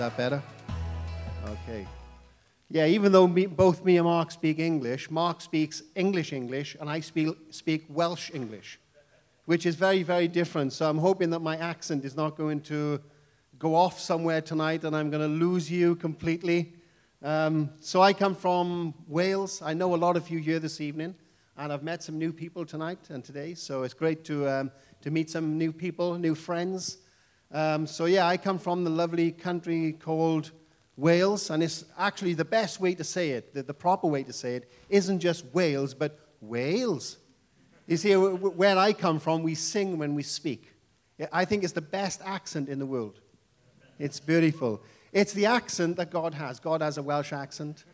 that better? Okay. Yeah, even though me, both me and Mark speak English, Mark speaks English English, and I speak, speak Welsh English, which is very, very different. So I'm hoping that my accent is not going to go off somewhere tonight and I'm going to lose you completely. Um, so I come from Wales. I know a lot of you here this evening, and I've met some new people tonight and today. So it's great to, um, to meet some new people, new friends. Um, so, yeah, I come from the lovely country called Wales, and it's actually the best way to say it, the, the proper way to say it, isn't just Wales, but Wales. You see, where I come from, we sing when we speak. I think it's the best accent in the world. It's beautiful. It's the accent that God has. God has a Welsh accent.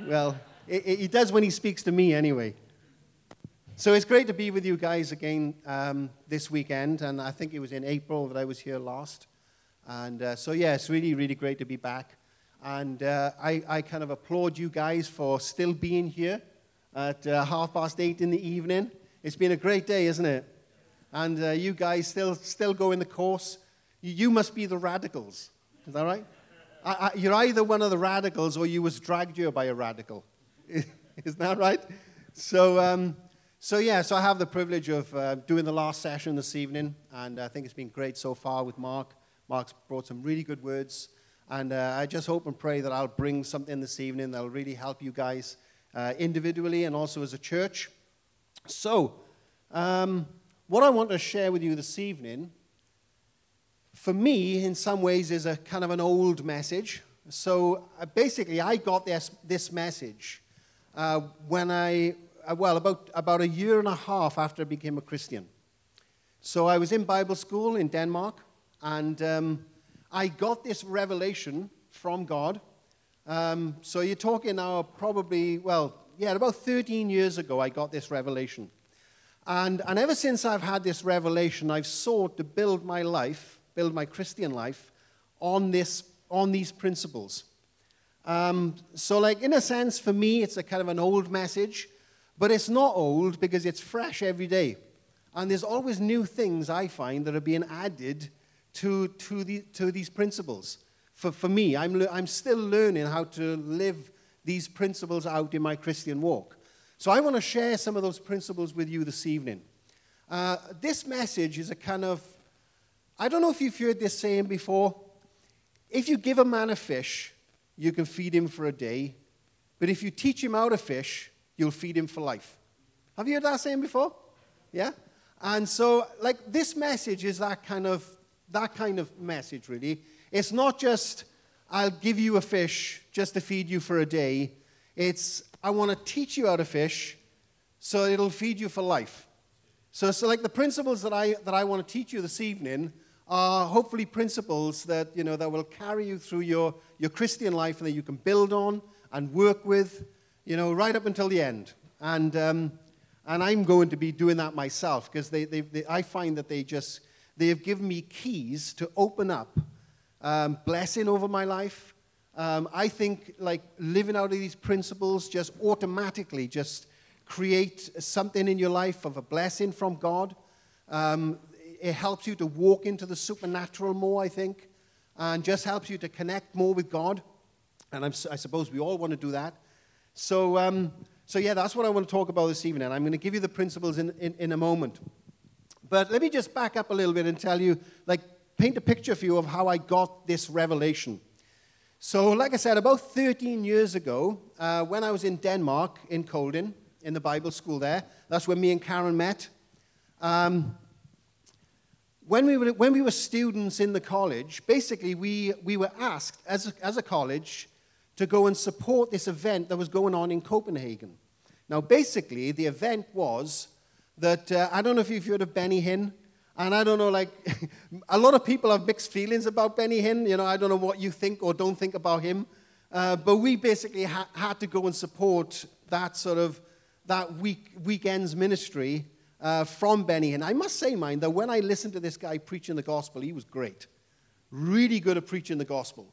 Well, he does when he speaks to me anyway. So it's great to be with you guys again um, this weekend, and I think it was in April that I was here last. And uh, so, yeah, it's really, really great to be back. And uh, I, I kind of applaud you guys for still being here at uh, half past eight in the evening. It's been a great day, isn't it? And uh, you guys still, still go in the course. You, you must be the radicals. Is that right? I, I, you're either one of the radicals or you was dragged here by a radical. Is that right? So, um, so, yeah, so I have the privilege of uh, doing the last session this evening, and I think it's been great so far with Mark. Mark's brought some really good words, and uh, I just hope and pray that I'll bring something this evening that'll really help you guys uh, individually and also as a church. So, um, what I want to share with you this evening, for me, in some ways, is a kind of an old message. So, uh, basically, I got this, this message uh, when I well, about, about a year and a half after I became a Christian. So I was in Bible school in Denmark, and um, I got this revelation from God. Um, so you're talking now probably, well, yeah, about 13 years ago, I got this revelation. And, and ever since I've had this revelation, I've sought to build my life, build my Christian life, on, this, on these principles. Um, so, like, in a sense, for me, it's a kind of an old message. But it's not old because it's fresh every day. And there's always new things I find that are being added to, to, the, to these principles. For, for me, I'm, I'm still learning how to live these principles out in my Christian walk. So I want to share some of those principles with you this evening. Uh, this message is a kind of, I don't know if you've heard this saying before. If you give a man a fish, you can feed him for a day. But if you teach him how to fish, you'll feed him for life. Have you heard that saying before? Yeah? And so, like, this message is that kind of, that kind of message, really. It's not just, I'll give you a fish just to feed you for a day. It's, I want to teach you how to fish so it'll feed you for life. So, so like the principles that I, that I want to teach you this evening are hopefully principles that, you know, that will carry you through your, your Christian life and that you can build on and work with you know, right up until the end. And, um, and I'm going to be doing that myself because they, they, they, I find that they just, they have given me keys to open up um, blessing over my life. Um, I think like living out of these principles just automatically just create something in your life of a blessing from God. Um, it helps you to walk into the supernatural more, I think, and just helps you to connect more with God. And I'm, i suppose we all want to do that. So, um, so yeah, that's what I want to talk about this evening. And I'm going to give you the principles in, in, in a moment. But let me just back up a little bit and tell you, like, paint a picture for you of how I got this revelation. So, like I said, about 13 years ago, uh, when I was in Denmark, in Kolding, in the Bible school there, that's where me and Karen met. Um, when, we were, when we were students in the college, basically we, we were asked as a, as a college to go and support this event that was going on in Copenhagen. Now, basically, the event was that uh, I don't know if you've heard of Benny Hinn, and I don't know, like, a lot of people have mixed feelings about Benny Hinn. You know, I don't know what you think or don't think about him. Uh, but we basically ha- had to go and support that sort of that week, weekend's ministry uh, from Benny Hinn. I must say, mind, that when I listened to this guy preaching the gospel, he was great. Really good at preaching the gospel.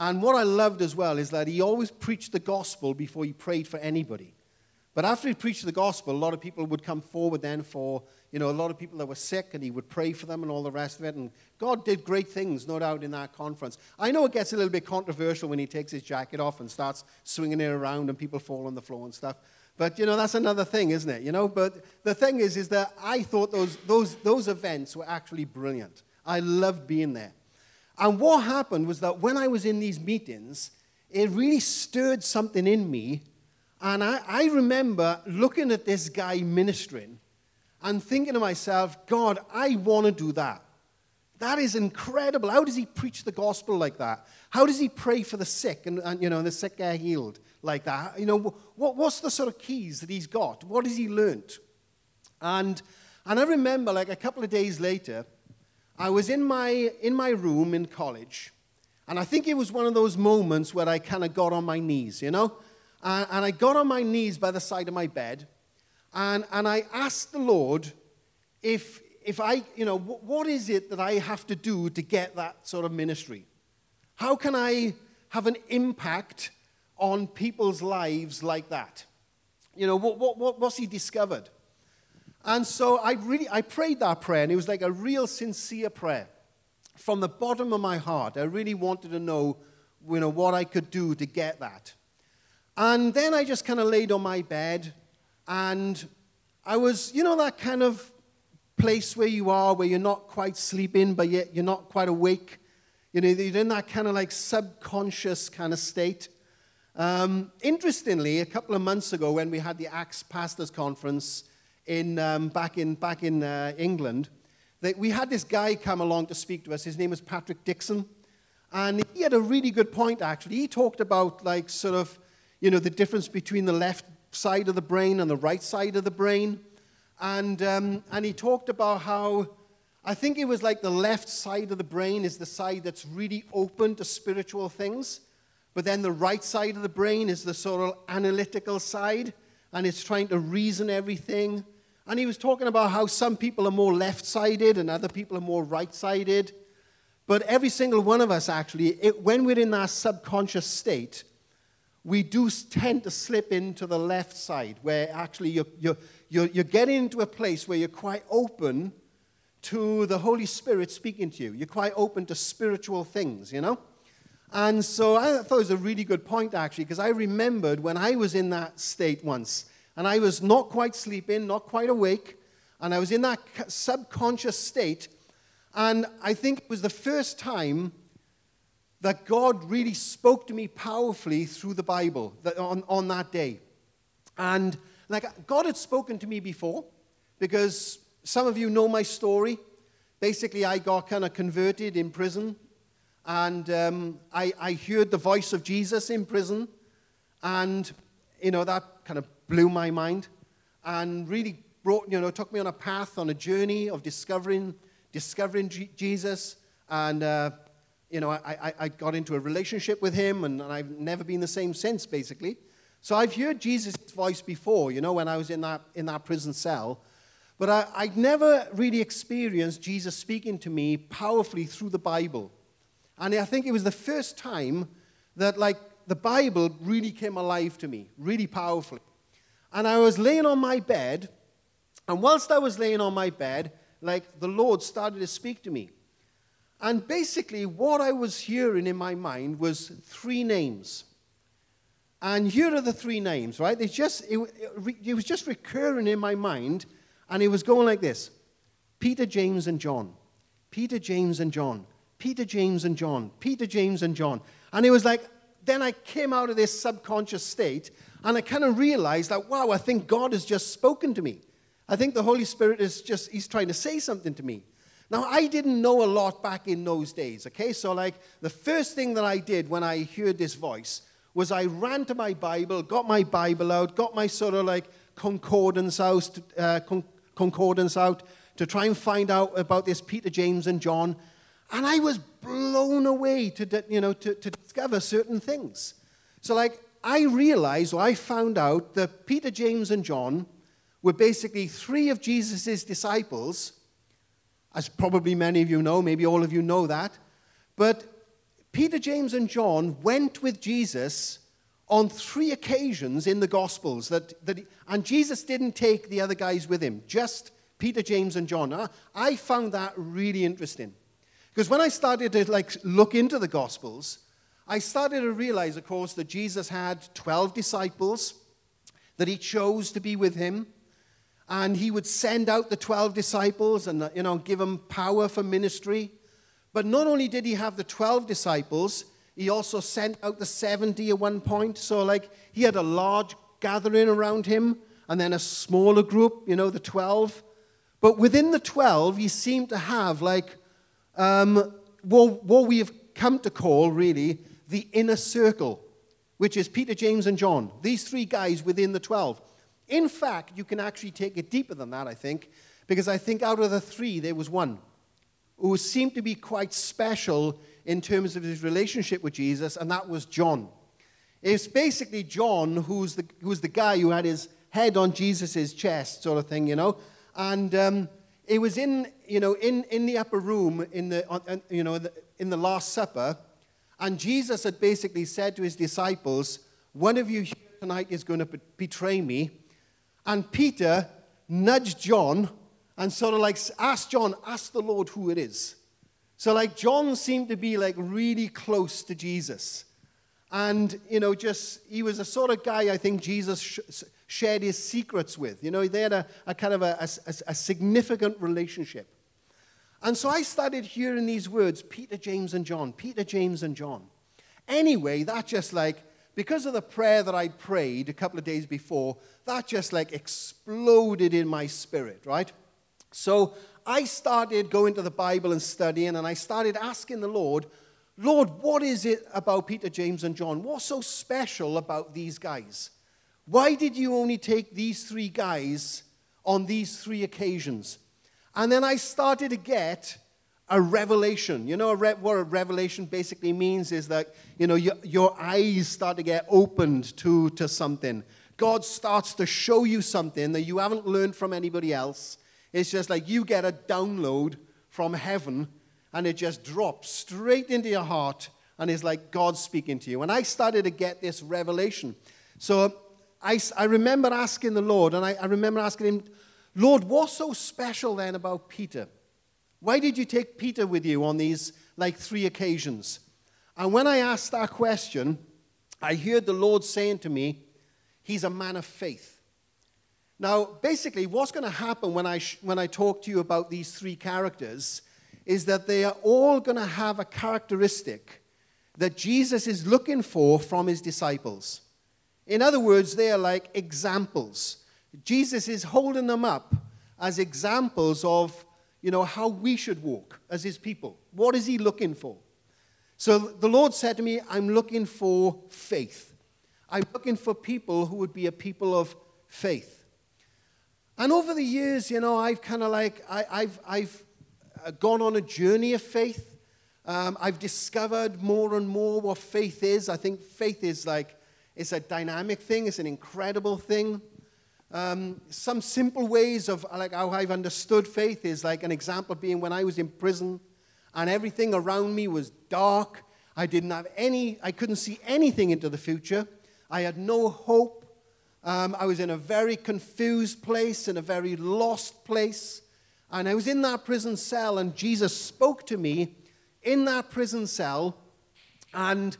And what I loved as well is that he always preached the gospel before he prayed for anybody. But after he preached the gospel, a lot of people would come forward then for, you know, a lot of people that were sick, and he would pray for them and all the rest of it. And God did great things, no doubt, in that conference. I know it gets a little bit controversial when he takes his jacket off and starts swinging it around and people fall on the floor and stuff. But, you know, that's another thing, isn't it? You know, but the thing is, is that I thought those, those, those events were actually brilliant. I loved being there. And what happened was that when I was in these meetings, it really stirred something in me and I, I remember looking at this guy ministering and thinking to myself, God, I want to do that. That is incredible. How does he preach the gospel like that? How does he pray for the sick and, and you know, the sick are healed like that? You know, what, what's the sort of keys that he's got? What has he learned? And, and I remember, like a couple of days later, I was in my, in my room in college, and I think it was one of those moments where I kind of got on my knees, you know? And, and I got on my knees by the side of my bed and, and I asked the Lord if, if I, you know, what, what is it that I have to do to get that sort of ministry? How can I have an impact on people's lives like that? You know, what, what, what, what's he discovered? And so I really, I prayed that prayer, and it was like a real sincere prayer. From the bottom of my heart, I really wanted to know, you know, what I could do to get that. And then I just kind of laid on my bed and I was, you know, that kind of place where you are, where you're not quite sleeping, but yet you're not quite awake. You know, you're in that kind of like subconscious kind of state. Um, interestingly, a couple of months ago, when we had the Acts Pastors Conference in, um, back in, back in uh, England, that we had this guy come along to speak to us. His name was Patrick Dixon. And he had a really good point, actually. He talked about, like, sort of you know, the difference between the left side of the brain and the right side of the brain. And, um, and he talked about how I think it was like the left side of the brain is the side that's really open to spiritual things. But then the right side of the brain is the sort of analytical side, and it's trying to reason everything. And he was talking about how some people are more left sided and other people are more right sided. But every single one of us, actually, it, when we're in that subconscious state, we do tend to slip into the left side where actually you're, you're, you're, you're getting into a place where you're quite open to the Holy Spirit speaking to you. You're quite open to spiritual things, you know? And so I thought it was a really good point, actually, because I remembered when I was in that state once, and I was not quite sleeping, not quite awake, and I was in that subconscious state. And I think it was the first time that God really spoke to me powerfully through the Bible on, on that day. And like God had spoken to me before, because some of you know my story. Basically, I got kind of converted in prison, and um, I, I heard the voice of Jesus in prison, and you know that kind of blew my mind, and really brought you know took me on a path on a journey of discovering discovering G- Jesus and uh, you know, I, I, I got into a relationship with him, and, and I've never been the same since, basically. So I've heard Jesus' voice before, you know, when I was in that, in that prison cell. But I, I'd never really experienced Jesus speaking to me powerfully through the Bible. And I think it was the first time that, like, the Bible really came alive to me, really powerfully. And I was laying on my bed, and whilst I was laying on my bed, like, the Lord started to speak to me. And basically, what I was hearing in my mind was three names. And here are the three names, right? It's just, it, it, it was just recurring in my mind, and it was going like this Peter, James, and John. Peter, James, and John. Peter, James, and John. Peter, James, and John. And it was like, then I came out of this subconscious state, and I kind of realized that, wow, I think God has just spoken to me. I think the Holy Spirit is just, he's trying to say something to me. Now, I didn't know a lot back in those days, okay? So, like, the first thing that I did when I heard this voice was I ran to my Bible, got my Bible out, got my sort of like concordance out, uh, con- concordance out to try and find out about this Peter, James, and John. And I was blown away to, you know, to, to discover certain things. So, like, I realized, or I found out that Peter, James, and John were basically three of Jesus' disciples as probably many of you know, maybe all of you know that. But Peter, James, and John went with Jesus on three occasions in the Gospels that, that he, and Jesus didn't take the other guys with him, just Peter, James, and John. I, I found that really interesting. Because when I started to like look into the Gospels, I started to realize, of course, that Jesus had 12 disciples that he chose to be with him. And he would send out the 12 disciples and, you know, give them power for ministry. But not only did he have the 12 disciples, he also sent out the 70 at one point. So, like, he had a large gathering around him and then a smaller group, you know, the 12. But within the 12, he seemed to have, like, um, what, what we have come to call, really, the inner circle, which is Peter, James, and John. These three guys within the 12. In fact, you can actually take it deeper than that, I think, because I think out of the three, there was one who seemed to be quite special in terms of his relationship with Jesus, and that was John. It's basically John who's the, who's the guy who had his head on Jesus' chest, sort of thing, you know. And um, it was in, you know, in, in the upper room, in the, you know, in the Last Supper, and Jesus had basically said to his disciples, One of you here tonight is going to betray me. And Peter nudged John and sort of like asked John, ask the Lord who it is. So, like, John seemed to be like really close to Jesus. And, you know, just, he was a sort of guy I think Jesus sh- shared his secrets with. You know, they had a, a kind of a, a, a significant relationship. And so I started hearing these words Peter, James, and John, Peter, James, and John. Anyway, that just like, because of the prayer that I prayed a couple of days before, that just like exploded in my spirit, right? So I started going to the Bible and studying, and I started asking the Lord, Lord, what is it about Peter, James, and John? What's so special about these guys? Why did you only take these three guys on these three occasions? And then I started to get a revelation. You know what a revelation basically means is that, you know, your, your eyes start to get opened to, to something. God starts to show you something that you haven't learned from anybody else. It's just like you get a download from heaven and it just drops straight into your heart and it's like God speaking to you. And I started to get this revelation. So I, I remember asking the Lord, and I, I remember asking him, Lord, what's so special then about Peter? Why did you take Peter with you on these like three occasions? And when I asked that question, I heard the Lord saying to me, He's a man of faith. Now, basically, what's going to happen when I, sh- when I talk to you about these three characters is that they are all going to have a characteristic that Jesus is looking for from his disciples. In other words, they are like examples. Jesus is holding them up as examples of, you know, how we should walk as his people. What is he looking for? So the Lord said to me, I'm looking for faith. I'm looking for people who would be a people of faith. And over the years, you know, I've kind of like, I, have I've uh, gone on a journey of faith. Um, I've discovered more and more what faith is. I think faith is like, it's a dynamic thing, it's an incredible thing. Um, some simple ways of like how I've understood faith is like an example being when I was in prison and everything around me was dark. I didn't have any, I couldn't see anything into the future. I had no hope. Um, I was in a very confused place, in a very lost place. And I was in that prison cell, and Jesus spoke to me in that prison cell. And,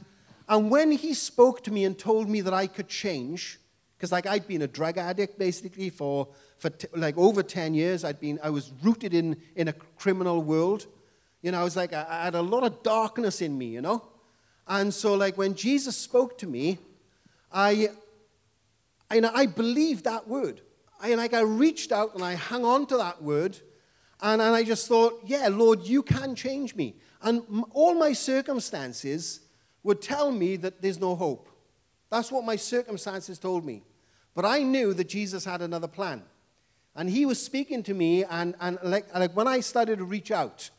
and when he spoke to me and told me that I could change, because like I'd been a drug addict basically for, for t- like over 10 years. I'd been, I was rooted in, in a criminal world. You know, I was like, I, I had a lot of darkness in me, you know? And so like when Jesus spoke to me, I, I, you know, I believed that word. I, like I reached out and I hung on to that word. And, and I just thought, yeah, Lord, you can change me. And m- all my circumstances would tell me that there's no hope. That's what my circumstances told me. But I knew that Jesus had another plan. And he was speaking to me, and, and like, like when I started to reach out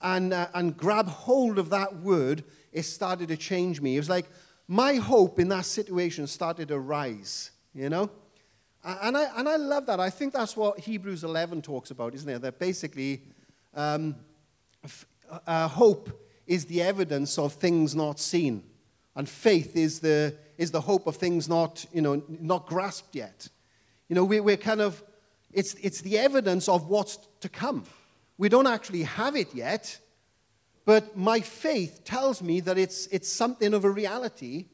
and, uh, and grab hold of that word, it started to change me. It was like my hope in that situation started to rise, you know? And I, and I love that. I think that's what Hebrews 11 talks about, isn't it? That basically um, uh, hope is the evidence of things not seen, and faith is the, is the hope of things not, you know, not grasped yet. You know, we, we're kind of, it's, it's the evidence of what's to come. We don't actually have it yet, but my faith tells me that it's, it's something of a reality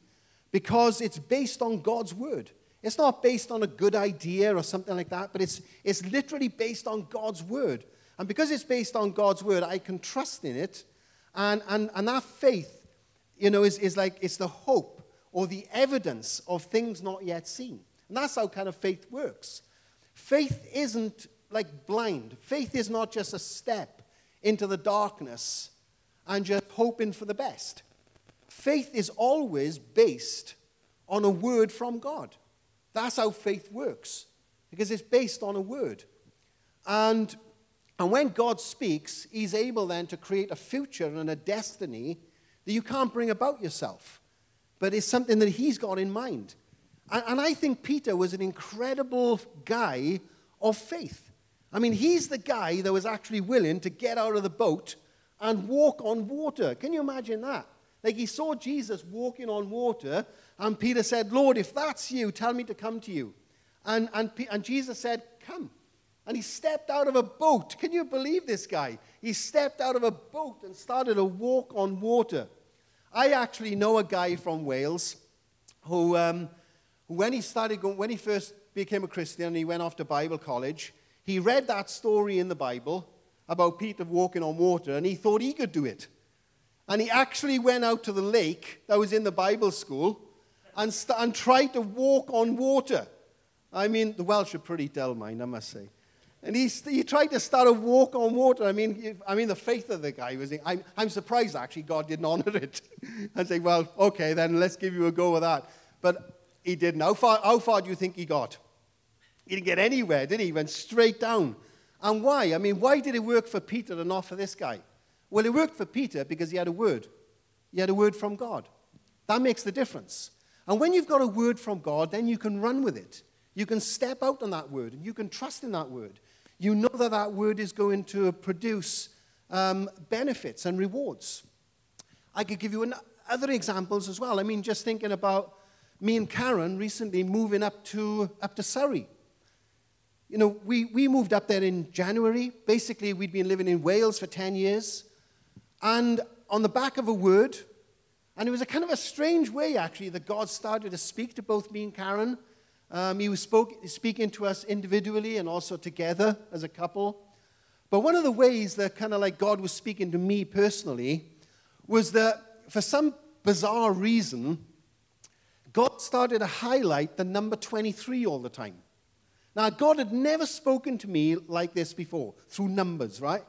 because it's based on God's word. It's not based on a good idea or something like that, but it's, it's literally based on God's word. And because it's based on God's word, I can trust in it. And, and, and that faith, you know, is, is like it's the hope or the evidence of things not yet seen. And that's how kind of faith works. Faith isn't like blind. Faith is not just a step into the darkness and just hoping for the best. Faith is always based on a word from God. That's how faith works, because it's based on a word. And, and when God speaks, He's able then to create a future and a destiny that you can't bring about yourself, but it's something that He's got in mind. And, and I think Peter was an incredible guy of faith. I mean, he's the guy that was actually willing to get out of the boat and walk on water. Can you imagine that? Like he saw Jesus walking on water, and Peter said, Lord, if that's you, tell me to come to you. And, and, and Jesus said, Come. And he stepped out of a boat. Can you believe this guy? He stepped out of a boat and started to walk on water. I actually know a guy from Wales who, um, when he started going, when he first became a Christian and he went off to Bible college, he read that story in the Bible about Peter walking on water and he thought he could do it. And he actually went out to the lake that was in the Bible school and, st- and tried to walk on water. I mean, the Welsh are pretty dull, mind, I must say. And he, he tried to start a walk on water. I mean, I mean, the faith of the guy was. I'm, I'm surprised actually God didn't honor it. and say, well, okay, then let's give you a go with that. But he didn't. How far, how far do you think he got? He didn't get anywhere, did he? He went straight down. And why? I mean, why did it work for Peter and not for this guy? Well, it worked for Peter because he had a word. He had a word from God. That makes the difference. And when you've got a word from God, then you can run with it. You can step out on that word and you can trust in that word. You know that that word is going to produce um, benefits and rewards. I could give you an, other examples as well. I mean, just thinking about me and Karen recently moving up to, up to Surrey. You know, we, we moved up there in January. Basically, we'd been living in Wales for 10 years. And on the back of a word, and it was a kind of a strange way, actually, that God started to speak to both me and Karen. Um, he was spoke, speaking to us individually and also together as a couple. But one of the ways that kind of like God was speaking to me personally was that for some bizarre reason, God started to highlight the number 23 all the time. Now, God had never spoken to me like this before, through numbers, right?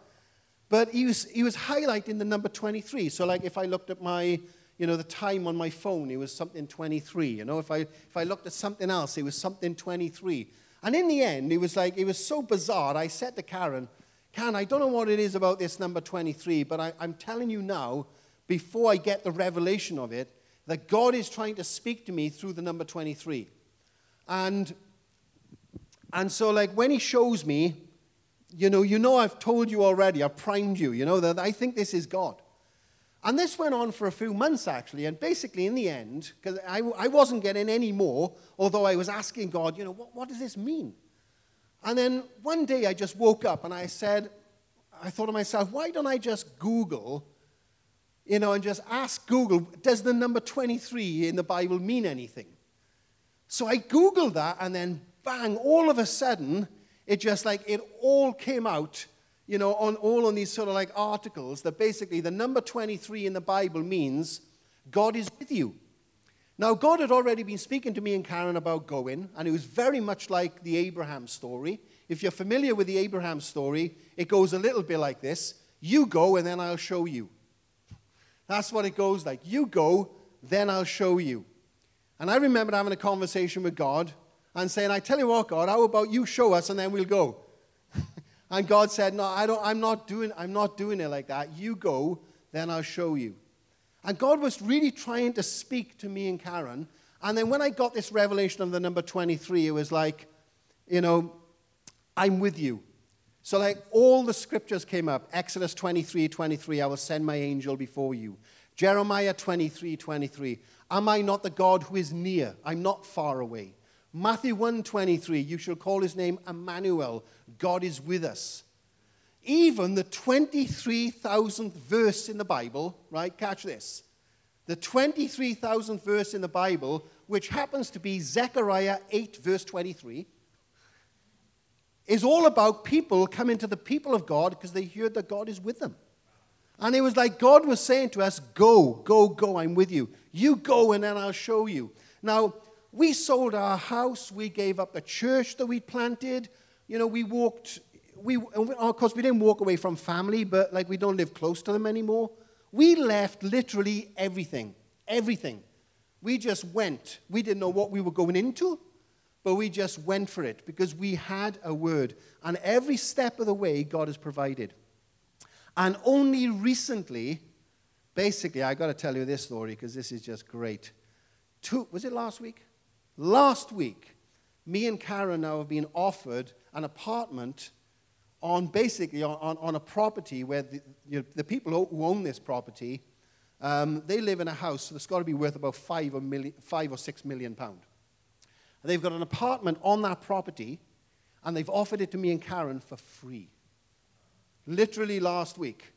But he was, he was highlighting the number 23. So, like, if I looked at my, you know, the time on my phone, it was something 23. You know, if I, if I looked at something else, it was something 23. And in the end, it was like, it was so bizarre. I said to Karen, Karen, I don't know what it is about this number 23, but I, I'm telling you now, before I get the revelation of it, that God is trying to speak to me through the number 23. And, and so, like, when he shows me you know, you know I've told you already, I've primed you, you know, that I think this is God. And this went on for a few months, actually. And basically, in the end, because I, I wasn't getting any more, although I was asking God, you know, what, what does this mean? And then one day I just woke up and I said, I thought to myself, why don't I just Google, you know, and just ask Google, does the number 23 in the Bible mean anything? So I Googled that, and then bang, all of a sudden, it just like, it all came out, you know, on all on these sort of like articles that basically the number 23 in the Bible means God is with you. Now, God had already been speaking to me and Karen about going, and it was very much like the Abraham story. If you're familiar with the Abraham story, it goes a little bit like this You go, and then I'll show you. That's what it goes like. You go, then I'll show you. And I remember having a conversation with God and saying, I tell you what, God, how about you show us and then we'll go? And God said, No, I don't, I'm, not doing, I'm not doing it like that. You go, then I'll show you. And God was really trying to speak to me and Karen. And then when I got this revelation of the number 23, it was like, you know, I'm with you. So, like, all the scriptures came up Exodus 23 23, I will send my angel before you. Jeremiah 23 23. Am I not the God who is near? I'm not far away. Matthew 1:23, You shall call his name Emmanuel. God is with us. Even the 23,000th verse in the Bible, right? Catch this. The 23,000th verse in the Bible, which happens to be Zechariah 8, verse 23, is all about people coming to the people of God because they heard that God is with them. And it was like God was saying to us, Go, go, go, I'm with you. You go, and then I'll show you. Now, we sold our house, we gave up the church that we planted. You know, we walked, we, of course, we didn't walk away from family, but like we don't live close to them anymore. We left literally everything, everything. We just went. We didn't know what we were going into, but we just went for it because we had a word. And every step of the way, God has provided. And only recently, basically, I got to tell you this story because this is just great. Two, was it last week? Last week, me and Karen now have been offered an apartment on basically on, on, a property where the, you know, the people who own this property, um, they live in a house that's got to be worth about five or, million, five or six million pound. They've got an apartment on that property, and they've offered it to me and Karen for free literally last week.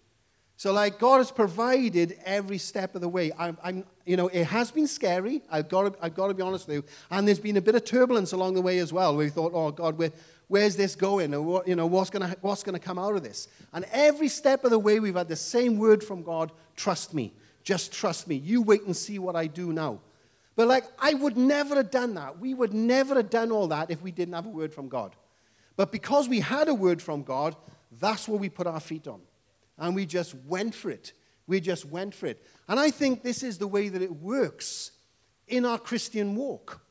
So, like, God has provided every step of the way. I'm, I'm you know, it has been scary. I've got, to, I've got to be honest with you. And there's been a bit of turbulence along the way as well. We thought, oh, God, where, where's this going? Or what, you know, what's going what's to come out of this? And every step of the way, we've had the same word from God trust me. Just trust me. You wait and see what I do now. But, like, I would never have done that. We would never have done all that if we didn't have a word from God. But because we had a word from God, that's what we put our feet on. And we just went for it. We just went for it. And I think this is the way that it works in our Christian walk.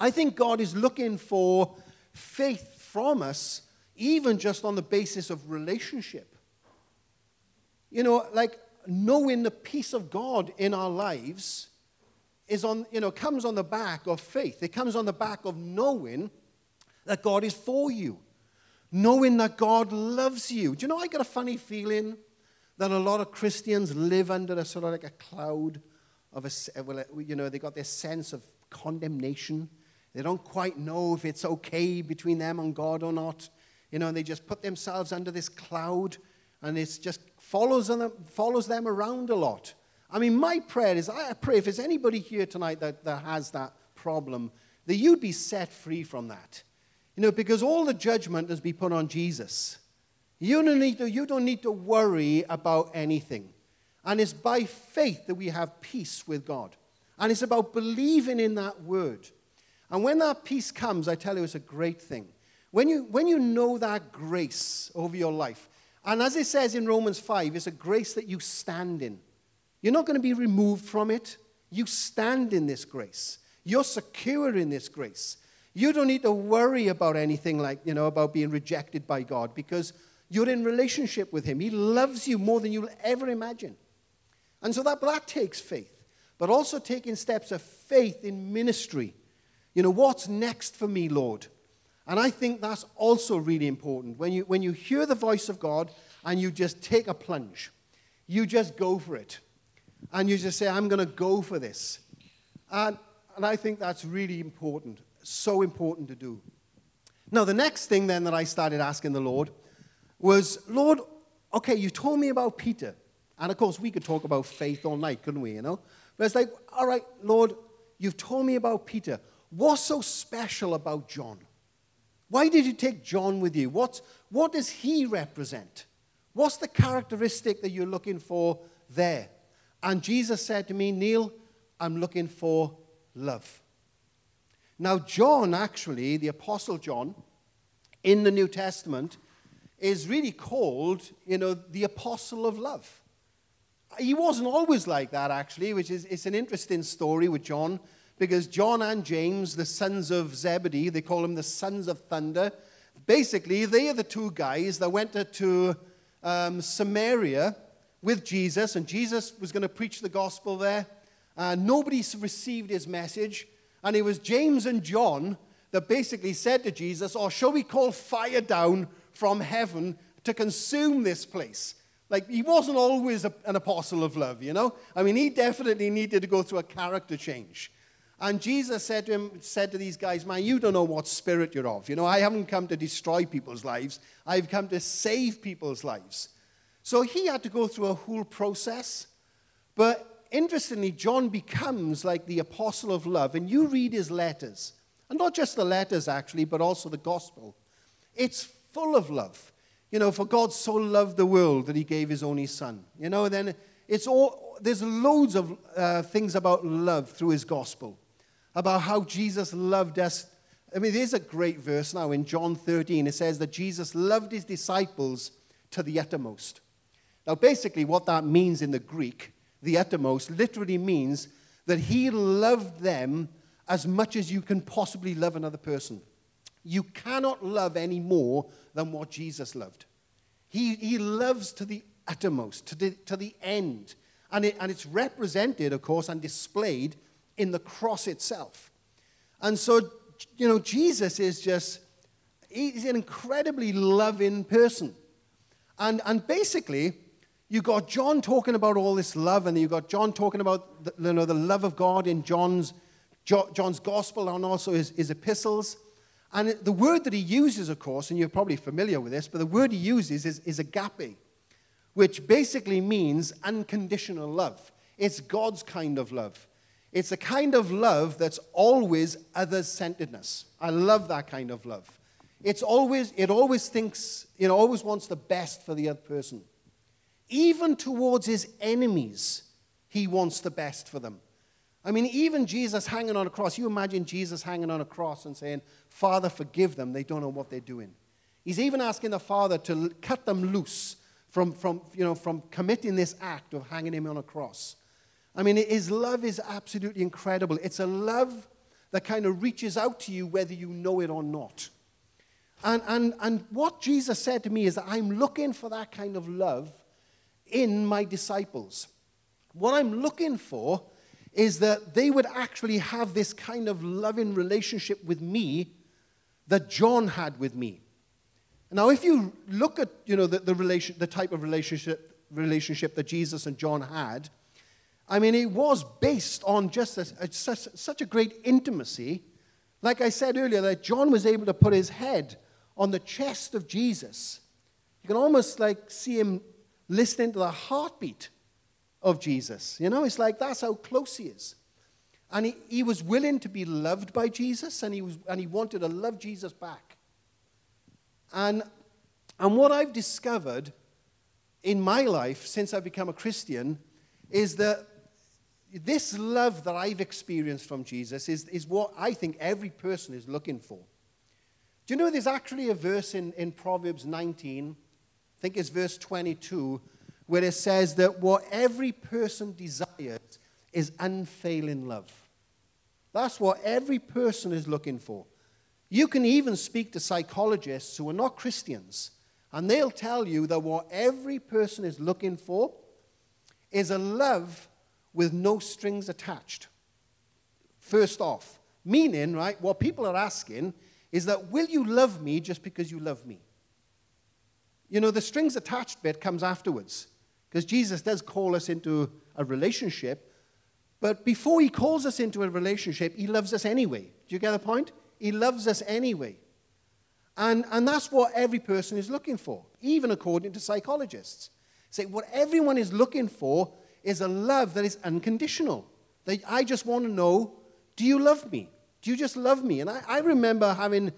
I think God is looking for faith from us, even just on the basis of relationship. You know, like knowing the peace of God in our lives is on, you know, comes on the back of faith. It comes on the back of knowing that God is for you knowing that God loves you. Do you know, I got a funny feeling that a lot of Christians live under a sort of like a cloud of a, uh, well, uh, you know, they got this sense of condemnation. They don't quite know if it's okay between them and God or not. You know, and they just put themselves under this cloud and it just follows them, follows them around a lot. I mean, my prayer is I pray if there's anybody here tonight that, that has that problem, that you'd be set free from that. You know, because all the judgment has been put on Jesus. You don't need to, you don't need to worry about anything. And it's by faith that we have peace with God. And it's about believing in that word. And when that peace comes, I tell you, it's a great thing. When you, when you know that grace over your life, and as it says in Romans 5, it's a grace that you stand in. You're not going to be removed from it. You stand in this grace. You're secure in this grace. You don't need to worry about anything like, you know, about being rejected by God because you're in relationship with Him. He loves you more than you'll ever imagine. And so that, that takes faith, but also taking steps of faith in ministry. You know, what's next for me, Lord? And I think that's also really important. When you, when you hear the voice of God and you just take a plunge, you just go for it. And you just say, I'm going to go for this. And, and I think that's really important so important to do. Now, the next thing then that I started asking the Lord was, Lord, okay, you told me about Peter. And of course, we could talk about faith all night, couldn't we, you know? But it's like, all right, Lord, you've told me about Peter. What's so special about John? Why did you take John with you? What's, what does he represent? What's the characteristic that you're looking for there? And Jesus said to me, Neil, I'm looking for love. Now, John, actually, the Apostle John, in the New Testament, is really called, you know, the Apostle of Love. He wasn't always like that, actually, which is it's an interesting story with John, because John and James, the sons of Zebedee, they call them the sons of thunder. Basically, they are the two guys that went to um, Samaria with Jesus, and Jesus was going to preach the gospel there. Uh, nobody received his message. And it was James and John that basically said to Jesus, Or oh, shall we call fire down from heaven to consume this place? Like, he wasn't always a, an apostle of love, you know? I mean, he definitely needed to go through a character change. And Jesus said to him, said to these guys, Man, you don't know what spirit you're of. You know, I haven't come to destroy people's lives, I've come to save people's lives. So he had to go through a whole process. But interestingly, John becomes like the apostle of love. And you read his letters, and not just the letters actually, but also the gospel. It's full of love. You know, for God so loved the world that he gave his only son. You know, then it's all, there's loads of uh, things about love through his gospel, about how Jesus loved us. I mean, there's a great verse now in John 13. It says that Jesus loved his disciples to the uttermost. Now, basically, what that means in the Greek, the uttermost, literally means that he loved them as much as you can possibly love another person. You cannot love any more than what Jesus loved. He, he loves to the uttermost, to the, to the end. And, it, and it's represented, of course, and displayed in the cross itself. And so, you know, Jesus is just, he's an incredibly loving person. And, and basically, you got John talking about all this love, and you got John talking about the, you know, the love of God in John's, John's gospel and also his, his epistles. And the word that he uses, of course, and you're probably familiar with this, but the word he uses is, is agape, which basically means unconditional love. It's God's kind of love. It's a kind of love that's always other centeredness. I love that kind of love. It's always, it always thinks, it always wants the best for the other person. Even towards his enemies, he wants the best for them. I mean, even Jesus hanging on a cross, you imagine Jesus hanging on a cross and saying, Father, forgive them. They don't know what they're doing. He's even asking the Father to cut them loose from, from, you know, from committing this act of hanging him on a cross. I mean, his love is absolutely incredible. It's a love that kind of reaches out to you whether you know it or not. And, and, and what Jesus said to me is that I'm looking for that kind of love in my disciples. What I'm looking for is that they would actually have this kind of loving relationship with me that John had with me. Now, if you look at you know, the, the, relation, the type of relationship, relationship that Jesus and John had, I mean, it was based on just a, a, such, such a great intimacy. Like I said earlier, that John was able to put his head on the chest of Jesus. You can almost like see him listening to the heartbeat of Jesus. You know, it's like that's how close he is. And he, he was willing to be loved by Jesus and he, was, and he wanted to love Jesus back. And, and what I've discovered in my life since I've become a Christian is that this love that I've experienced from Jesus is, is what I think every person is looking for. Do you know there's actually a verse in, in Proverbs 19, I think it's verse 22, where it says that what every person desires is unfailing love. That's what every person is looking for. You can even speak to psychologists who are not Christians, and they'll tell you that what every person is looking for is a love with no strings attached. First off, meaning, right, what people are asking is that will you love me just because you love me? You know, the strings attached bit comes afterwards. Because Jesus does call us into a relationship, but before he calls us into a relationship, he loves us anyway. Do you get the point? He loves us anyway. And, and that's what every person is looking for, even according to psychologists. Say, what everyone is looking for is a love that is unconditional. That I just want to know, do you love me? Do you just love me? And I, I remember having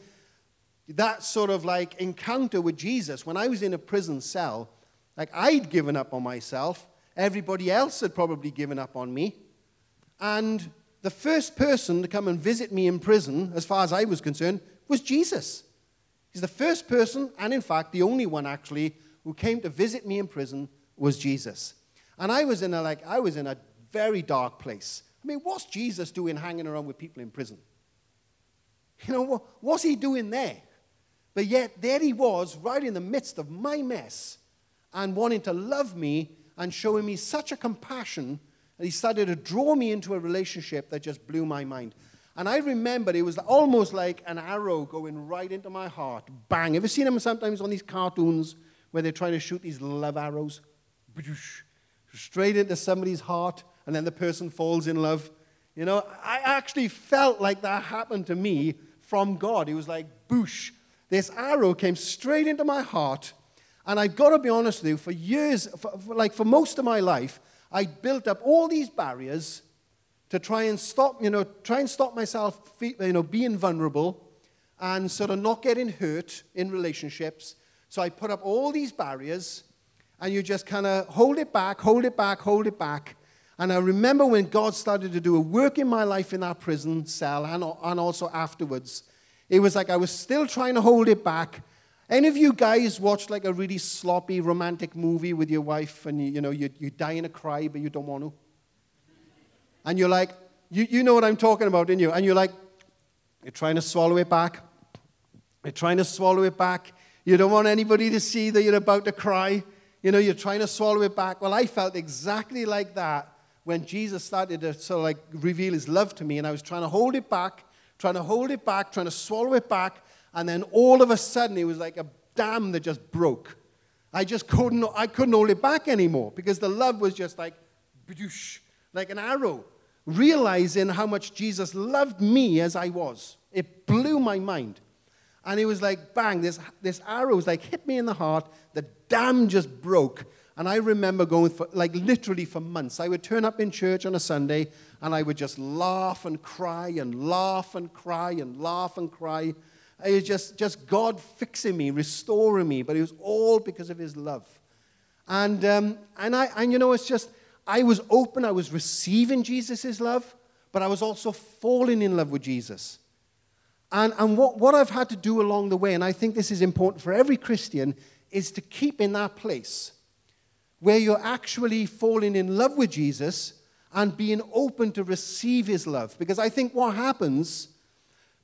that sort of like encounter with Jesus when I was in a prison cell like I'd given up on myself, everybody else had probably given up on me. And the first person to come and visit me in prison, as far as I was concerned, was Jesus. He's the first person, and in fact, the only one actually, who came to visit me in prison was Jesus. And I was in a like I was in a very dark place. I mean, what's Jesus doing hanging around with people in prison? You know, what what's he doing there? But yet, there he was, right in the midst of my mess, and wanting to love me and showing me such a compassion that he started to draw me into a relationship that just blew my mind. And I remember it was almost like an arrow going right into my heart. Bang. Ever seen them sometimes on these cartoons where they're trying to shoot these love arrows? straight into somebody's heart, and then the person falls in love. You know, I actually felt like that happened to me from God. It was like, boosh. This arrow came straight into my heart. And I've got to be honest with you, for years, for, for, like for most of my life, I built up all these barriers to try and stop, you know, try and stop myself, you know, being vulnerable and sort of not getting hurt in relationships. So I put up all these barriers, and you just kind of hold it back, hold it back, hold it back. And I remember when God started to do a work in my life in that prison cell and, and also afterwards. It was like I was still trying to hold it back. Any of you guys watched like a really sloppy romantic movie with your wife and you, you know, you, you're dying to cry, but you don't want to? And you're like, you, you know what I'm talking about, didn't you? And you're like, you're trying to swallow it back. You're trying to swallow it back. You don't want anybody to see that you're about to cry. You know, you're trying to swallow it back. Well, I felt exactly like that when Jesus started to sort of like reveal his love to me, and I was trying to hold it back, trying to hold it back, trying to swallow it back, and then all of a sudden it was like a dam that just broke. I just couldn't, I couldn't hold it back anymore because the love was just like, like an arrow, realizing how much Jesus loved me as I was. It blew my mind. And it was like, bang, this, this arrow was like hit me in the heart. The dam just broke. And I remember going for, like, literally for months. I would turn up in church on a Sunday and I would just laugh and cry and laugh and cry and laugh and cry. It was just, just God fixing me, restoring me, but it was all because of His love. And, um, and, I, and you know, it's just, I was open, I was receiving Jesus' love, but I was also falling in love with Jesus. And, and what, what I've had to do along the way, and I think this is important for every Christian, is to keep in that place where you're actually falling in love with Jesus and being open to receive his love. Because I think what happens,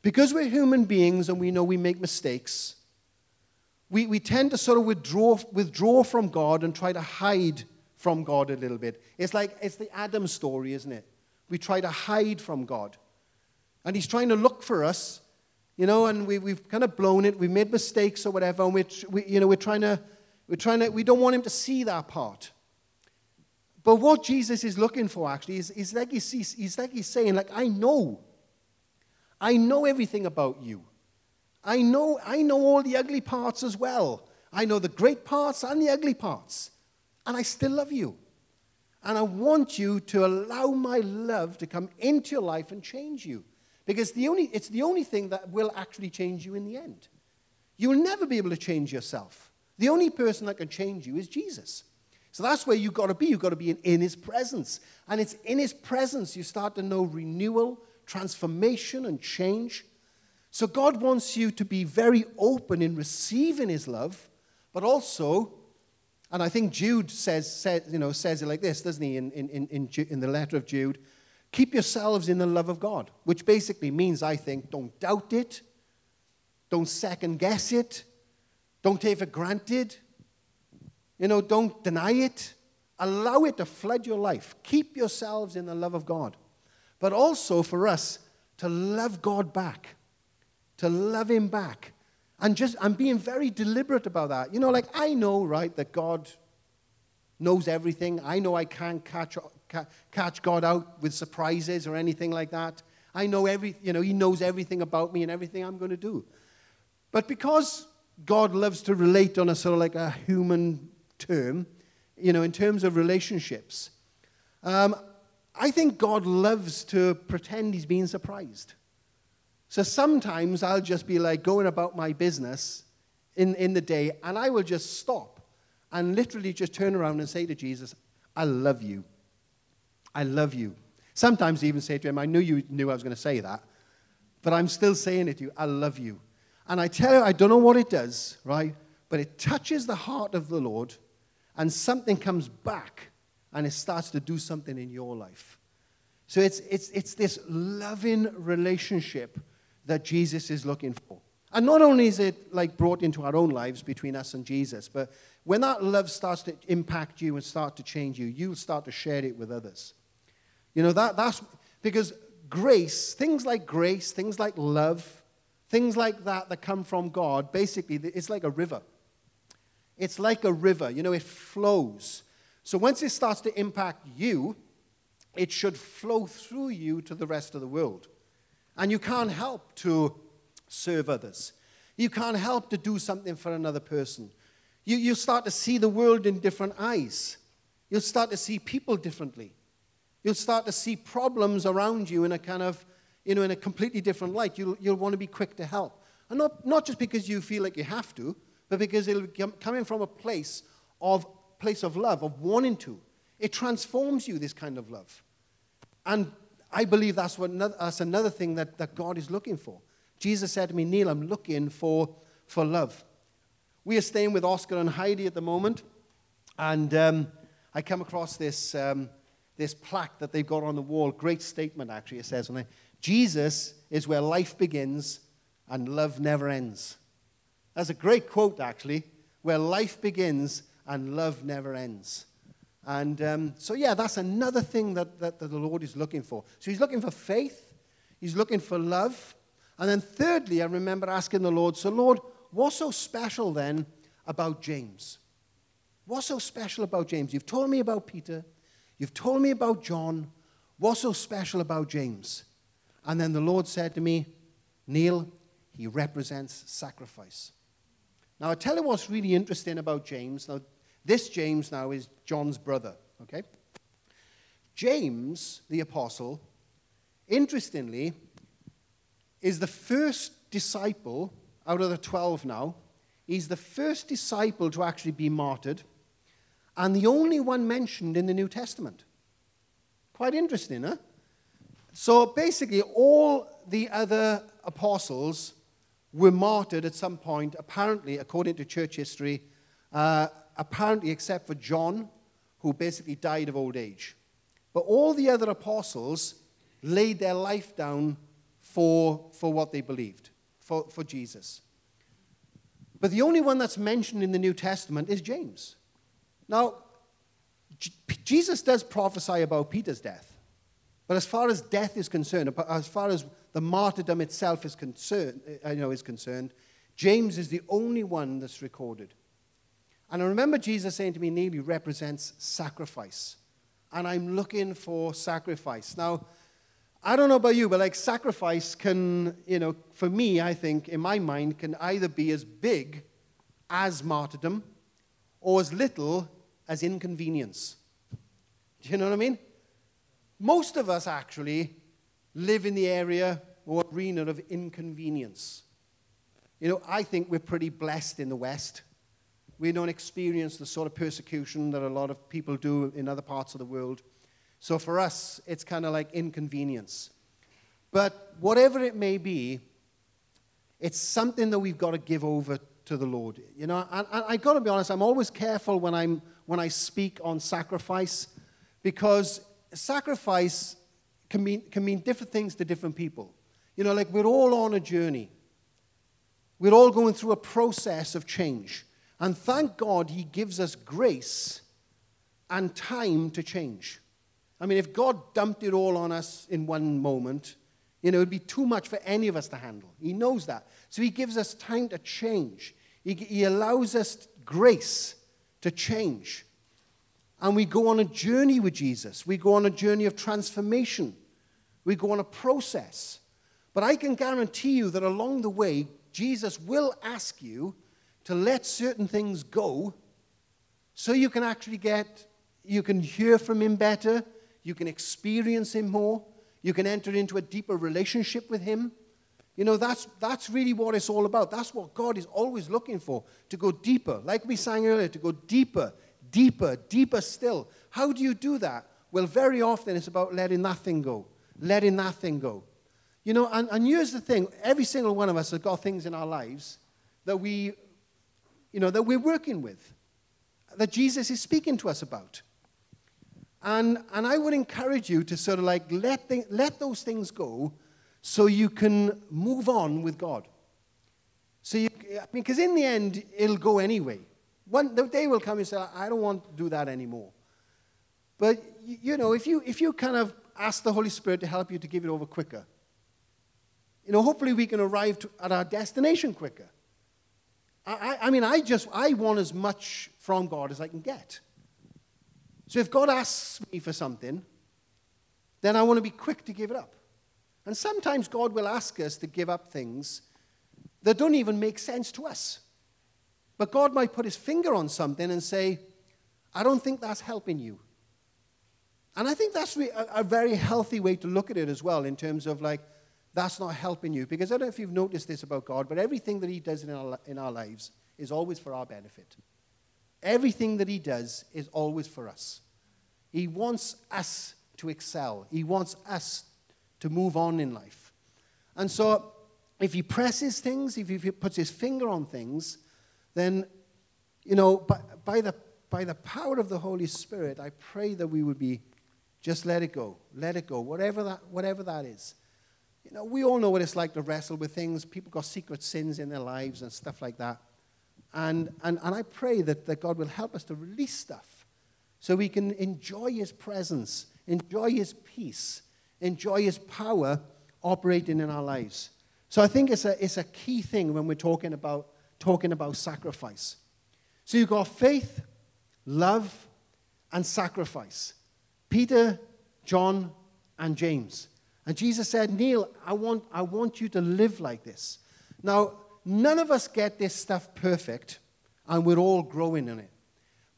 because we're human beings and we know we make mistakes, we, we tend to sort of withdraw, withdraw from God and try to hide from God a little bit. It's like it's the Adam story, isn't it? We try to hide from God. And he's trying to look for us, you know, and we, we've kind of blown it, we've made mistakes or whatever, and we're, we, you know, we're trying to we're trying to, we don't want him to see that part. But what Jesus is looking for actually is, is like he's, he's like he's saying, like, I know. I know everything about you. I know, I know all the ugly parts as well. I know the great parts and the ugly parts. And I still love you. And I want you to allow my love to come into your life and change you. Because the only, it's the only thing that will actually change you in the end. You will never be able to change yourself. The only person that can change you is Jesus. So that's where you've got to be. You've got to be in, in his presence. And it's in his presence you start to know renewal, transformation, and change. So God wants you to be very open in receiving his love, but also, and I think Jude says, says, you know, says it like this, doesn't he, in, in, in, in the letter of Jude? Keep yourselves in the love of God, which basically means, I think, don't doubt it, don't second guess it, don't take it for granted. You know, don't deny it. Allow it to flood your life. Keep yourselves in the love of God. But also for us to love God back, to love Him back. And just, I'm being very deliberate about that. You know, like I know, right, that God knows everything. I know I can't catch, catch God out with surprises or anything like that. I know every, you know, He knows everything about me and everything I'm going to do. But because God loves to relate on a sort of like a human term, you know, in terms of relationships. Um, I think God loves to pretend he's being surprised. So sometimes I'll just be like going about my business in, in the day, and I will just stop and literally just turn around and say to Jesus, I love you. I love you. Sometimes I even say to him, I knew you knew I was going to say that, but I'm still saying it to you, I love you. And I tell you, I don't know what it does, right? But it touches the heart of the Lord, and something comes back and it starts to do something in your life. So it's, it's, it's this loving relationship that Jesus is looking for. And not only is it like brought into our own lives between us and Jesus, but when that love starts to impact you and start to change you, you'll start to share it with others. You know, that, that's because grace, things like grace, things like love, Things like that that come from God, basically, it's like a river. It's like a river, you know, it flows. So once it starts to impact you, it should flow through you to the rest of the world. And you can't help to serve others. You can't help to do something for another person. You, you start to see the world in different eyes. You'll start to see people differently. You'll start to see problems around you in a kind of, you know, in a completely different light. You'll, you'll want to be quick to help. And not, not just because you feel like you have to, but because it'll coming from a place of, place of love, of wanting to. It transforms you, this kind of love. And I believe that's, what another, that's another thing that, that God is looking for. Jesus said to me, Neil, I'm looking for, for love. We are staying with Oscar and Heidi at the moment, and um, I come across this, um, this plaque that they've got on the wall. Great statement, actually, it says on it Jesus is where life begins and love never ends. That's a great quote, actually, where life begins and love never ends. And um, so, yeah, that's another thing that, that, that the Lord is looking for. So, He's looking for faith, He's looking for love, and then, thirdly, I remember asking the Lord, So, Lord, what's so special then about James? What's so special about James? You've told me about Peter, you've told me about John. What's so special about James? And then the Lord said to me, Neil, he represents sacrifice. Now, I tell you what's really interesting about James. Now, this James now is John's brother, okay? James, the apostle, interestingly, is the first disciple out of the 12 now. He's the first disciple to actually be martyred and the only one mentioned in the New Testament. Quite interesting, huh? So basically, all the other apostles were martyred at some point, apparently, according to church history, uh, apparently, except for John, who basically died of old age. But all the other apostles laid their life down for, for what they believed, for, for Jesus. But the only one that's mentioned in the New Testament is James. Now, Jesus does prophesy about Peter's death. But as far as death is concerned, as far as the martyrdom itself is concerned, uh, you know, is concerned, James is the only one that's recorded. And I remember Jesus saying to me, he represents sacrifice. And I'm looking for sacrifice. Now, I don't know about you, but like sacrifice can, you know, for me, I think, in my mind, can either be as big as martyrdom or as little as inconvenience. Do you know what I mean? Most of us actually live in the area or arena of inconvenience. You know, I think we're pretty blessed in the West. We don't experience the sort of persecution that a lot of people do in other parts of the world. So for us, it's kind of like inconvenience. But whatever it may be, it's something that we've got to give over to the Lord. You know, and, and I got to be honest, I'm always careful when, I'm, when I speak on sacrifice because sacrifice can mean, can mean different things to different people. You know, like we're all on a journey. We're all going through a process of change. And thank God he gives us grace and time to change. I mean, if God dumped it all on us in one moment, you know, it would be too much for any of us to handle. He knows that. So he gives us time to change. He, he allows us grace to change. And we go on a journey with Jesus. We go on a journey of transformation. We go on a process. But I can guarantee you that along the way, Jesus will ask you to let certain things go so you can actually get, you can hear from Him better, you can experience Him more, you can enter into a deeper relationship with Him. You know, that's, that's really what it's all about. That's what God is always looking for to go deeper. Like we sang earlier, to go deeper deeper, deeper still. How do you do that? Well, very often it's about letting that thing go, letting that thing go. You know, and, and here's the thing every single one of us has got things in our lives that we, you know, that we're working with, that Jesus is speaking to us about. And, and I would encourage you to sort of like let, the, let those things go so you can move on with God. So you, I mean, because in the end, it'll go anyway. One the day will come and say, I don't want to do that anymore. But you know, if you if you kind of ask the Holy Spirit to help you to give it over quicker, you know, hopefully we can arrive to, at our destination quicker. I, I mean, I just I want as much from God as I can get. So if God asks me for something, then I want to be quick to give it up. And sometimes God will ask us to give up things that don't even make sense to us. But God might put his finger on something and say, I don't think that's helping you. And I think that's a, very healthy way to look at it as well, in terms of like, that's not helping you. Because I don't know if you've noticed this about God, but everything that he does in our, in our lives is always for our benefit. Everything that he does is always for us. He wants us to excel, he wants us to move on in life. And so, if he presses things, if he puts his finger on things, then, you know, by, by, the, by the power of the Holy Spirit, I pray that we would be just let it go, let it go, whatever that, whatever that is. You know, we all know what it's like to wrestle with things. People got secret sins in their lives and stuff like that. And, and, and I pray that, that God will help us to release stuff so we can enjoy His presence, enjoy His peace, enjoy His power operating in our lives. So I think it's a, it's a key thing when we're talking about, talking about sacrifice. So you've got faith, love, and sacrifice. Peter, John, and James. And Jesus said, Neil, I want, I want you to live like this. Now, none of us get this stuff perfect, and we're all growing in it.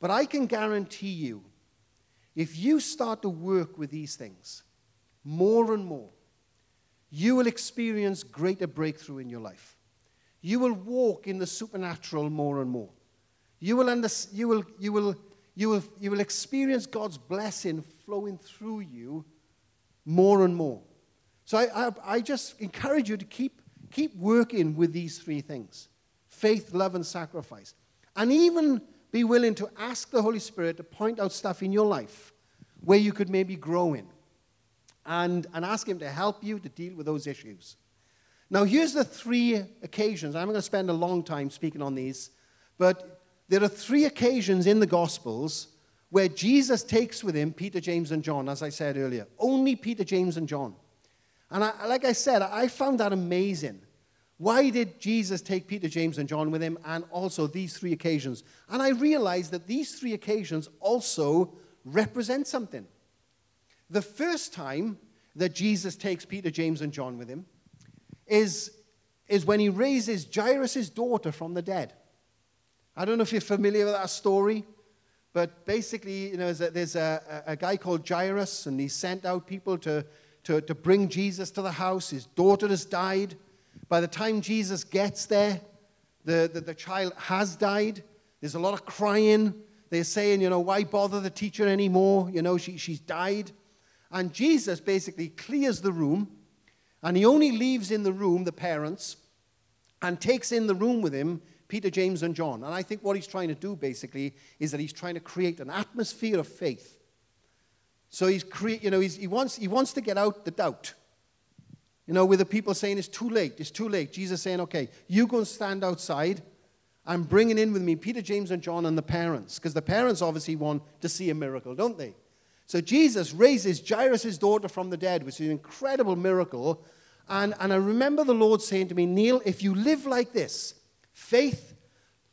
But I can guarantee you, if you start to work with these things more and more, you will experience greater breakthrough in your life. You will walk in the supernatural more and more. You will, under, you will, you will, you will, you will experience God's blessing flowing through you more and more. So I, I, I just encourage you to keep, keep working with these three things faith, love, and sacrifice. And even be willing to ask the Holy Spirit to point out stuff in your life where you could maybe grow in and, and ask Him to help you to deal with those issues. Now, here's the three occasions. I'm going to spend a long time speaking on these, but there are three occasions in the Gospels where Jesus takes with him Peter, James, and John, as I said earlier. Only Peter, James, and John. And I, like I said, I found that amazing. Why did Jesus take Peter, James, and John with him, and also these three occasions? And I realized that these three occasions also represent something. The first time that Jesus takes Peter, James, and John with him is, is when he raises Jairus' daughter from the dead. I don't know if you're familiar with that story, but basically, you know, there's a, there's a, a guy called Jairus, and he sent out people to, to, to bring Jesus to the house. His daughter has died. By the time Jesus gets there, the, the, the child has died. There's a lot of crying. They're saying, you know, why bother the teacher anymore? You know, she, she's died. And Jesus basically clears the room, and he only leaves in the room the parents and takes in the room with him Peter, James, and John. And I think what he's trying to do basically is that he's trying to create an atmosphere of faith. So he's cre- you know, he's, he, wants, he wants to get out the doubt. You know, with the people saying it's too late, it's too late. Jesus saying, okay, you go and stand outside. I'm bringing in with me Peter, James, and John and the parents, because the parents obviously want to see a miracle, don't they? So Jesus raises Jairus' daughter from the dead, which is an incredible miracle. And, and I remember the Lord saying to me, Neil, if you live like this, faith,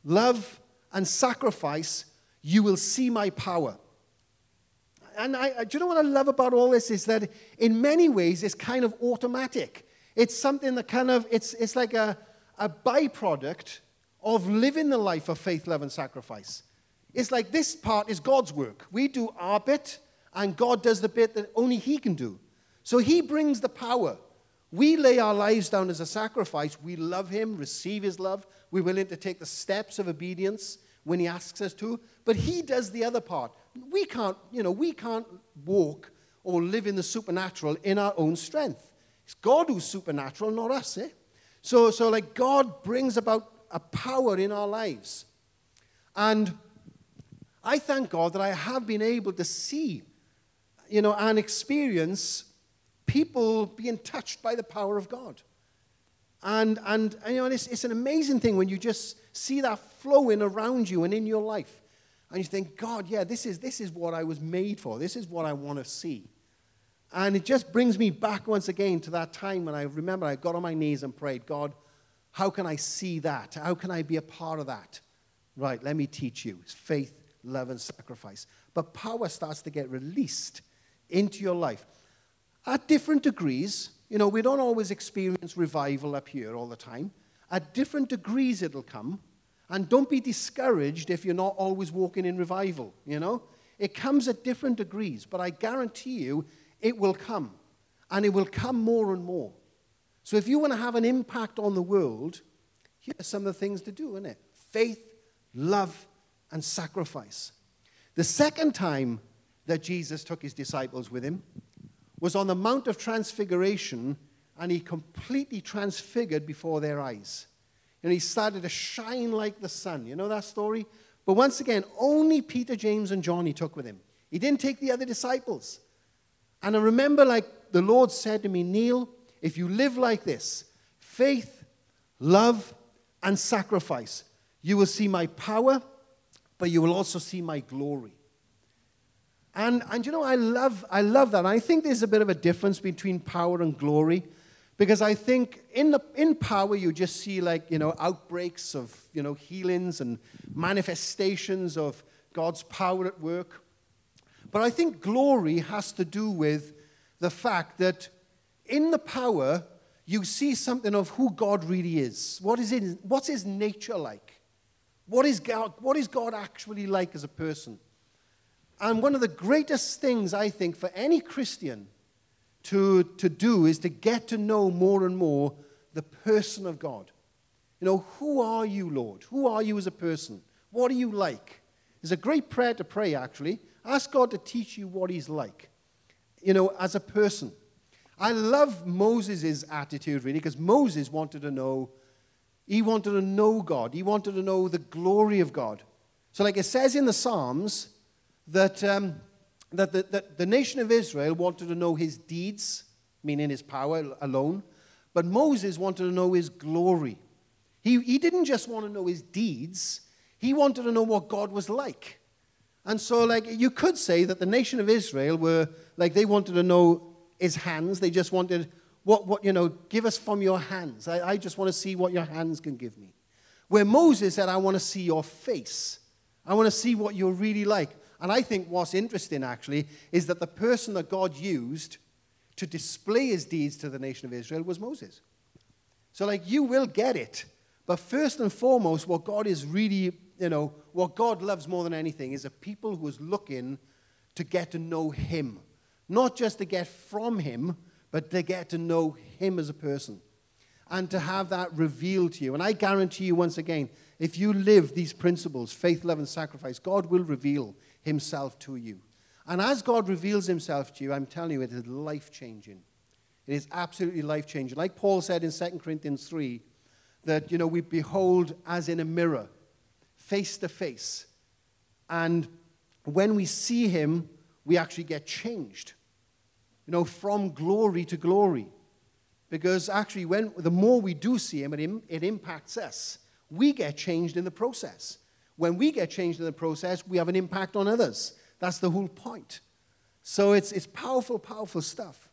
love, and sacrifice, you will see my power and I, do you know what I love about all this is that in many ways it's kind of automatic. It's something that kind of, it's, it's like a, a byproduct of living the life of faith, love, and sacrifice. It's like this part is God's work. We do our bit, and God does the bit that only He can do. So He brings the power. We lay our lives down as a sacrifice. We love Him, receive His love. We're willing to take the steps of obedience when He asks us to. But He does the other part. We can't, you know, we can't walk or live in the supernatural in our own strength. It's God who's supernatural, not us, eh? So, so like God brings about a power in our lives. And I thank God that I have been able to see, you know, and experience people being touched by the power of God. And, and, and you know, it's, it's an amazing thing when you just see that flowing around you and in your life and you think, God, yeah, this is, this is what I was made for. This is what I want to see. And it just brings me back once again to that time when I remember I got on my knees and prayed, God, how can I see that? How can I be a part of that? Right, let me teach you. It's faith, love, and sacrifice. But power starts to get released into your life at different degrees. You know, we don't always experience revival up here all the time. At different degrees, it'll come. And don't be discouraged if you're not always walking in revival, you know? It comes at different degrees, but I guarantee you it will come. And it will come more and more. So if you want to have an impact on the world, here are some of the things to do, isn't it? Faith, love, and sacrifice. The second time that Jesus took his disciples with him was on the Mount of Transfiguration, and he completely transfigured before their eyes. And he started to shine like the sun. You know that story? But once again, only Peter, James, and John he took with him. He didn't take the other disciples. And I remember, like the Lord said to me, Neil, if you live like this faith, love, and sacrifice you will see my power, but you will also see my glory. And, and you know, I love, I love that. I think there's a bit of a difference between power and glory. Because I think in, the, in power, you just see like, you know, outbreaks of, you know, healings and manifestations of God's power at work. But I think glory has to do with the fact that in the power, you see something of who God really is. What is it, what's his nature like? What is, God, what is God actually like as a person? And one of the greatest things, I think, for any Christian to, to do is to get to know more and more the person of God. You know, who are you, Lord? Who are you as a person? What are you like? It's a great prayer to pray, actually. Ask God to teach you what He's like, you know, as a person. I love Moses' attitude, really, because Moses wanted to know, he wanted to know God. He wanted to know the glory of God. So, like it says in the Psalms, that um, that the, that the nation of Israel wanted to know his deeds, meaning his power alone, but Moses wanted to know his glory. He, he didn't just want to know his deeds, he wanted to know what God was like. And so, like, you could say that the nation of Israel were, like, they wanted to know his hands. They just wanted, what, what you know, give us from your hands. I, I just want to see what your hands can give me. Where Moses said, I want to see your face. I want to see what you're really like. And I think what's interesting actually is that the person that God used to display his deeds to the nation of Israel was Moses. So, like, you will get it. But first and foremost, what God is really, you know, what God loves more than anything is a people who is looking to get to know him. Not just to get from him, but to get to know him as a person. And to have that revealed to you. And I guarantee you, once again, if you live these principles faith, love, and sacrifice God will reveal himself to you. And as God reveals himself to you, I'm telling you, it is life changing. It is absolutely life changing. Like Paul said in 2 Corinthians 3, that, you know, we behold as in a mirror, face to face. And when we see him, we actually get changed, you know, from glory to glory. Because actually, when, the more we do see him, it, it impacts us. We get changed in the process. When we get changed in the process, we have an impact on others. That's the whole point. So it's, it's powerful, powerful stuff.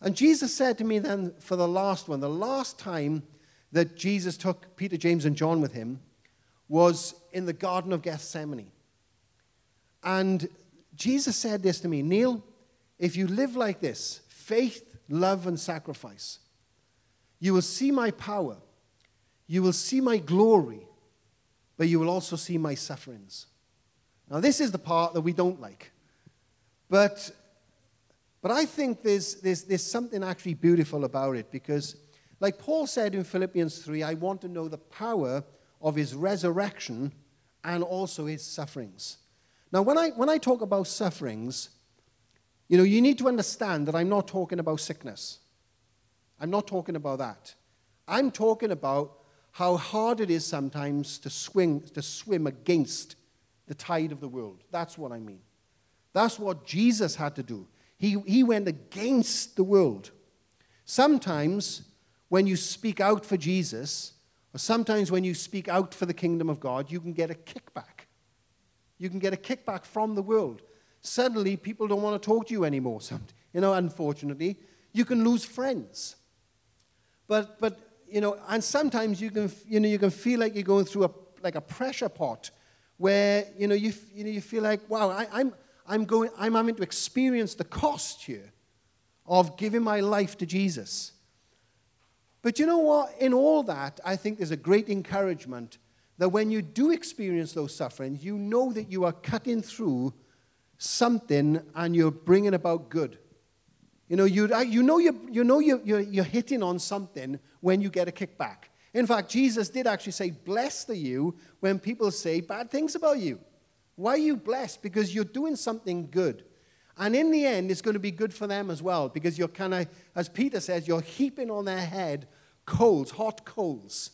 And Jesus said to me then for the last one, the last time that Jesus took Peter, James, and John with him was in the Garden of Gethsemane. And Jesus said this to me Neil, if you live like this faith, love, and sacrifice you will see my power, you will see my glory, but you will also see my sufferings. Now, this is the part that we don't like. But, but I think there's, there's, there's something actually beautiful about it because, like Paul said in Philippians 3, I want to know the power of his resurrection and also his sufferings. Now, when I, when I talk about sufferings, you know, you need to understand that I'm not talking about sickness. I'm not talking about that. I'm talking about how hard it is sometimes to swing to swim against the tide of the world. That's what I mean. That's what Jesus had to do. He, he went against the world. Sometimes when you speak out for Jesus, or sometimes when you speak out for the kingdom of God, you can get a kickback. You can get a kickback from the world. Suddenly, people don't want to talk to you anymore. You know, unfortunately, you can lose friends. But, but you know, and sometimes you can, you know, you can feel like you're going through a, like a pressure pot where you know you, you, know, you feel like, wow, I, I'm, I'm, going, I'm having to experience the cost here of giving my life to Jesus. But you know what? In all that, I think there's a great encouragement that when you do experience those sufferings, you know that you are cutting through something and you're bringing about good. You know, you, you know, you're, you know you're, you're, you're hitting on something when you get a kickback. In fact, Jesus did actually say, Blessed are you when people say bad things about you. Why are you blessed? Because you're doing something good. And in the end, it's going to be good for them as well because you're kind of, as Peter says, you're heaping on their head coals, hot coals.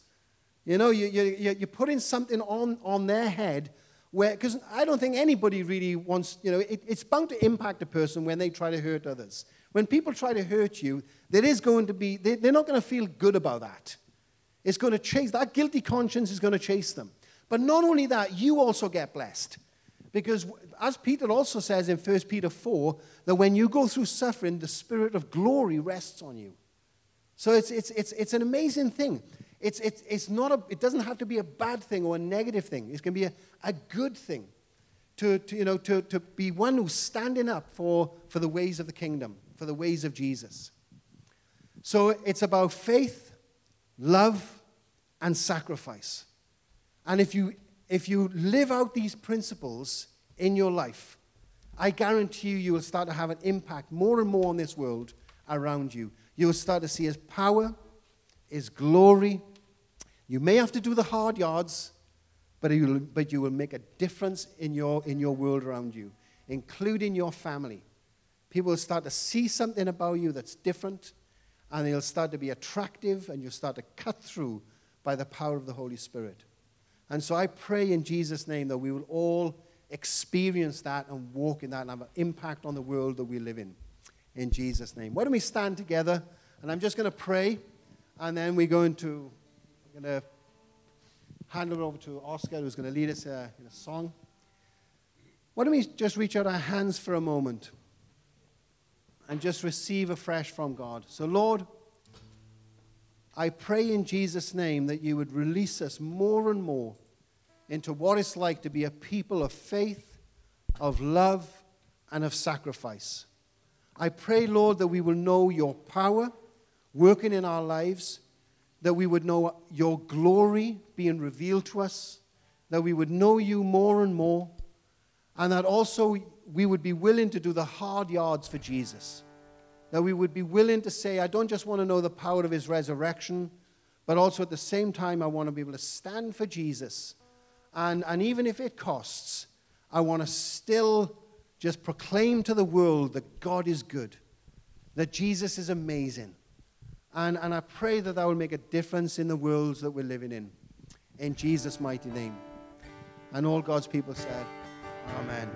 You know, you, you, you're putting something on, on their head where, because I don't think anybody really wants, you know, it, it's bound to impact a person when they try to hurt others. When people try to hurt you, there is going to be, they, they're not going to feel good about that. It's going to chase, that guilty conscience is going to chase them. But not only that, you also get blessed. Because as Peter also says in 1 Peter 4, that when you go through suffering, the spirit of glory rests on you. So it's, it's, it's, it's an amazing thing. It's, it's, it's not a, it doesn't have to be a bad thing or a negative thing. It can be a, a good thing to, to, you know, to, to be one who's standing up for, for the ways of the kingdom, for the ways of Jesus. So it's about faith, love, and sacrifice. And if you if you live out these principles in your life, I guarantee you, you will start to have an impact more and more on this world around you. You will start to see His power, His glory. You may have to do the hard yards, but you will, but you will make a difference in your, in your world around you, including your family. People will start to see something about you that's different, and they'll start to be attractive, and you'll start to cut through by the power of the Holy Spirit. And so I pray in Jesus' name that we will all experience that and walk in that and have an impact on the world that we live in. In Jesus' name. Why don't we stand together? And I'm just going to pray, and then we're going to, going to hand it over to Oscar, who's going to lead us uh, in a song. Why don't we just reach out our hands for a moment and just receive afresh from God? So, Lord, I pray in Jesus' name that you would release us more and more into what it's like to be a people of faith, of love, and of sacrifice. I pray, Lord, that we will know your power working in our lives, that we would know your glory being revealed to us, that we would know you more and more, and that also we would be willing to do the hard yards for Jesus that we would be willing to say, I don't just want to know the power of his resurrection, but also at the same time, I want to be able to stand for Jesus. And, and even if it costs, I want to still just proclaim to the world that God is good, that Jesus is amazing. And, and I pray that that will make a difference in the worlds that we're living in. In Jesus' mighty name. And all God's people said, Amen.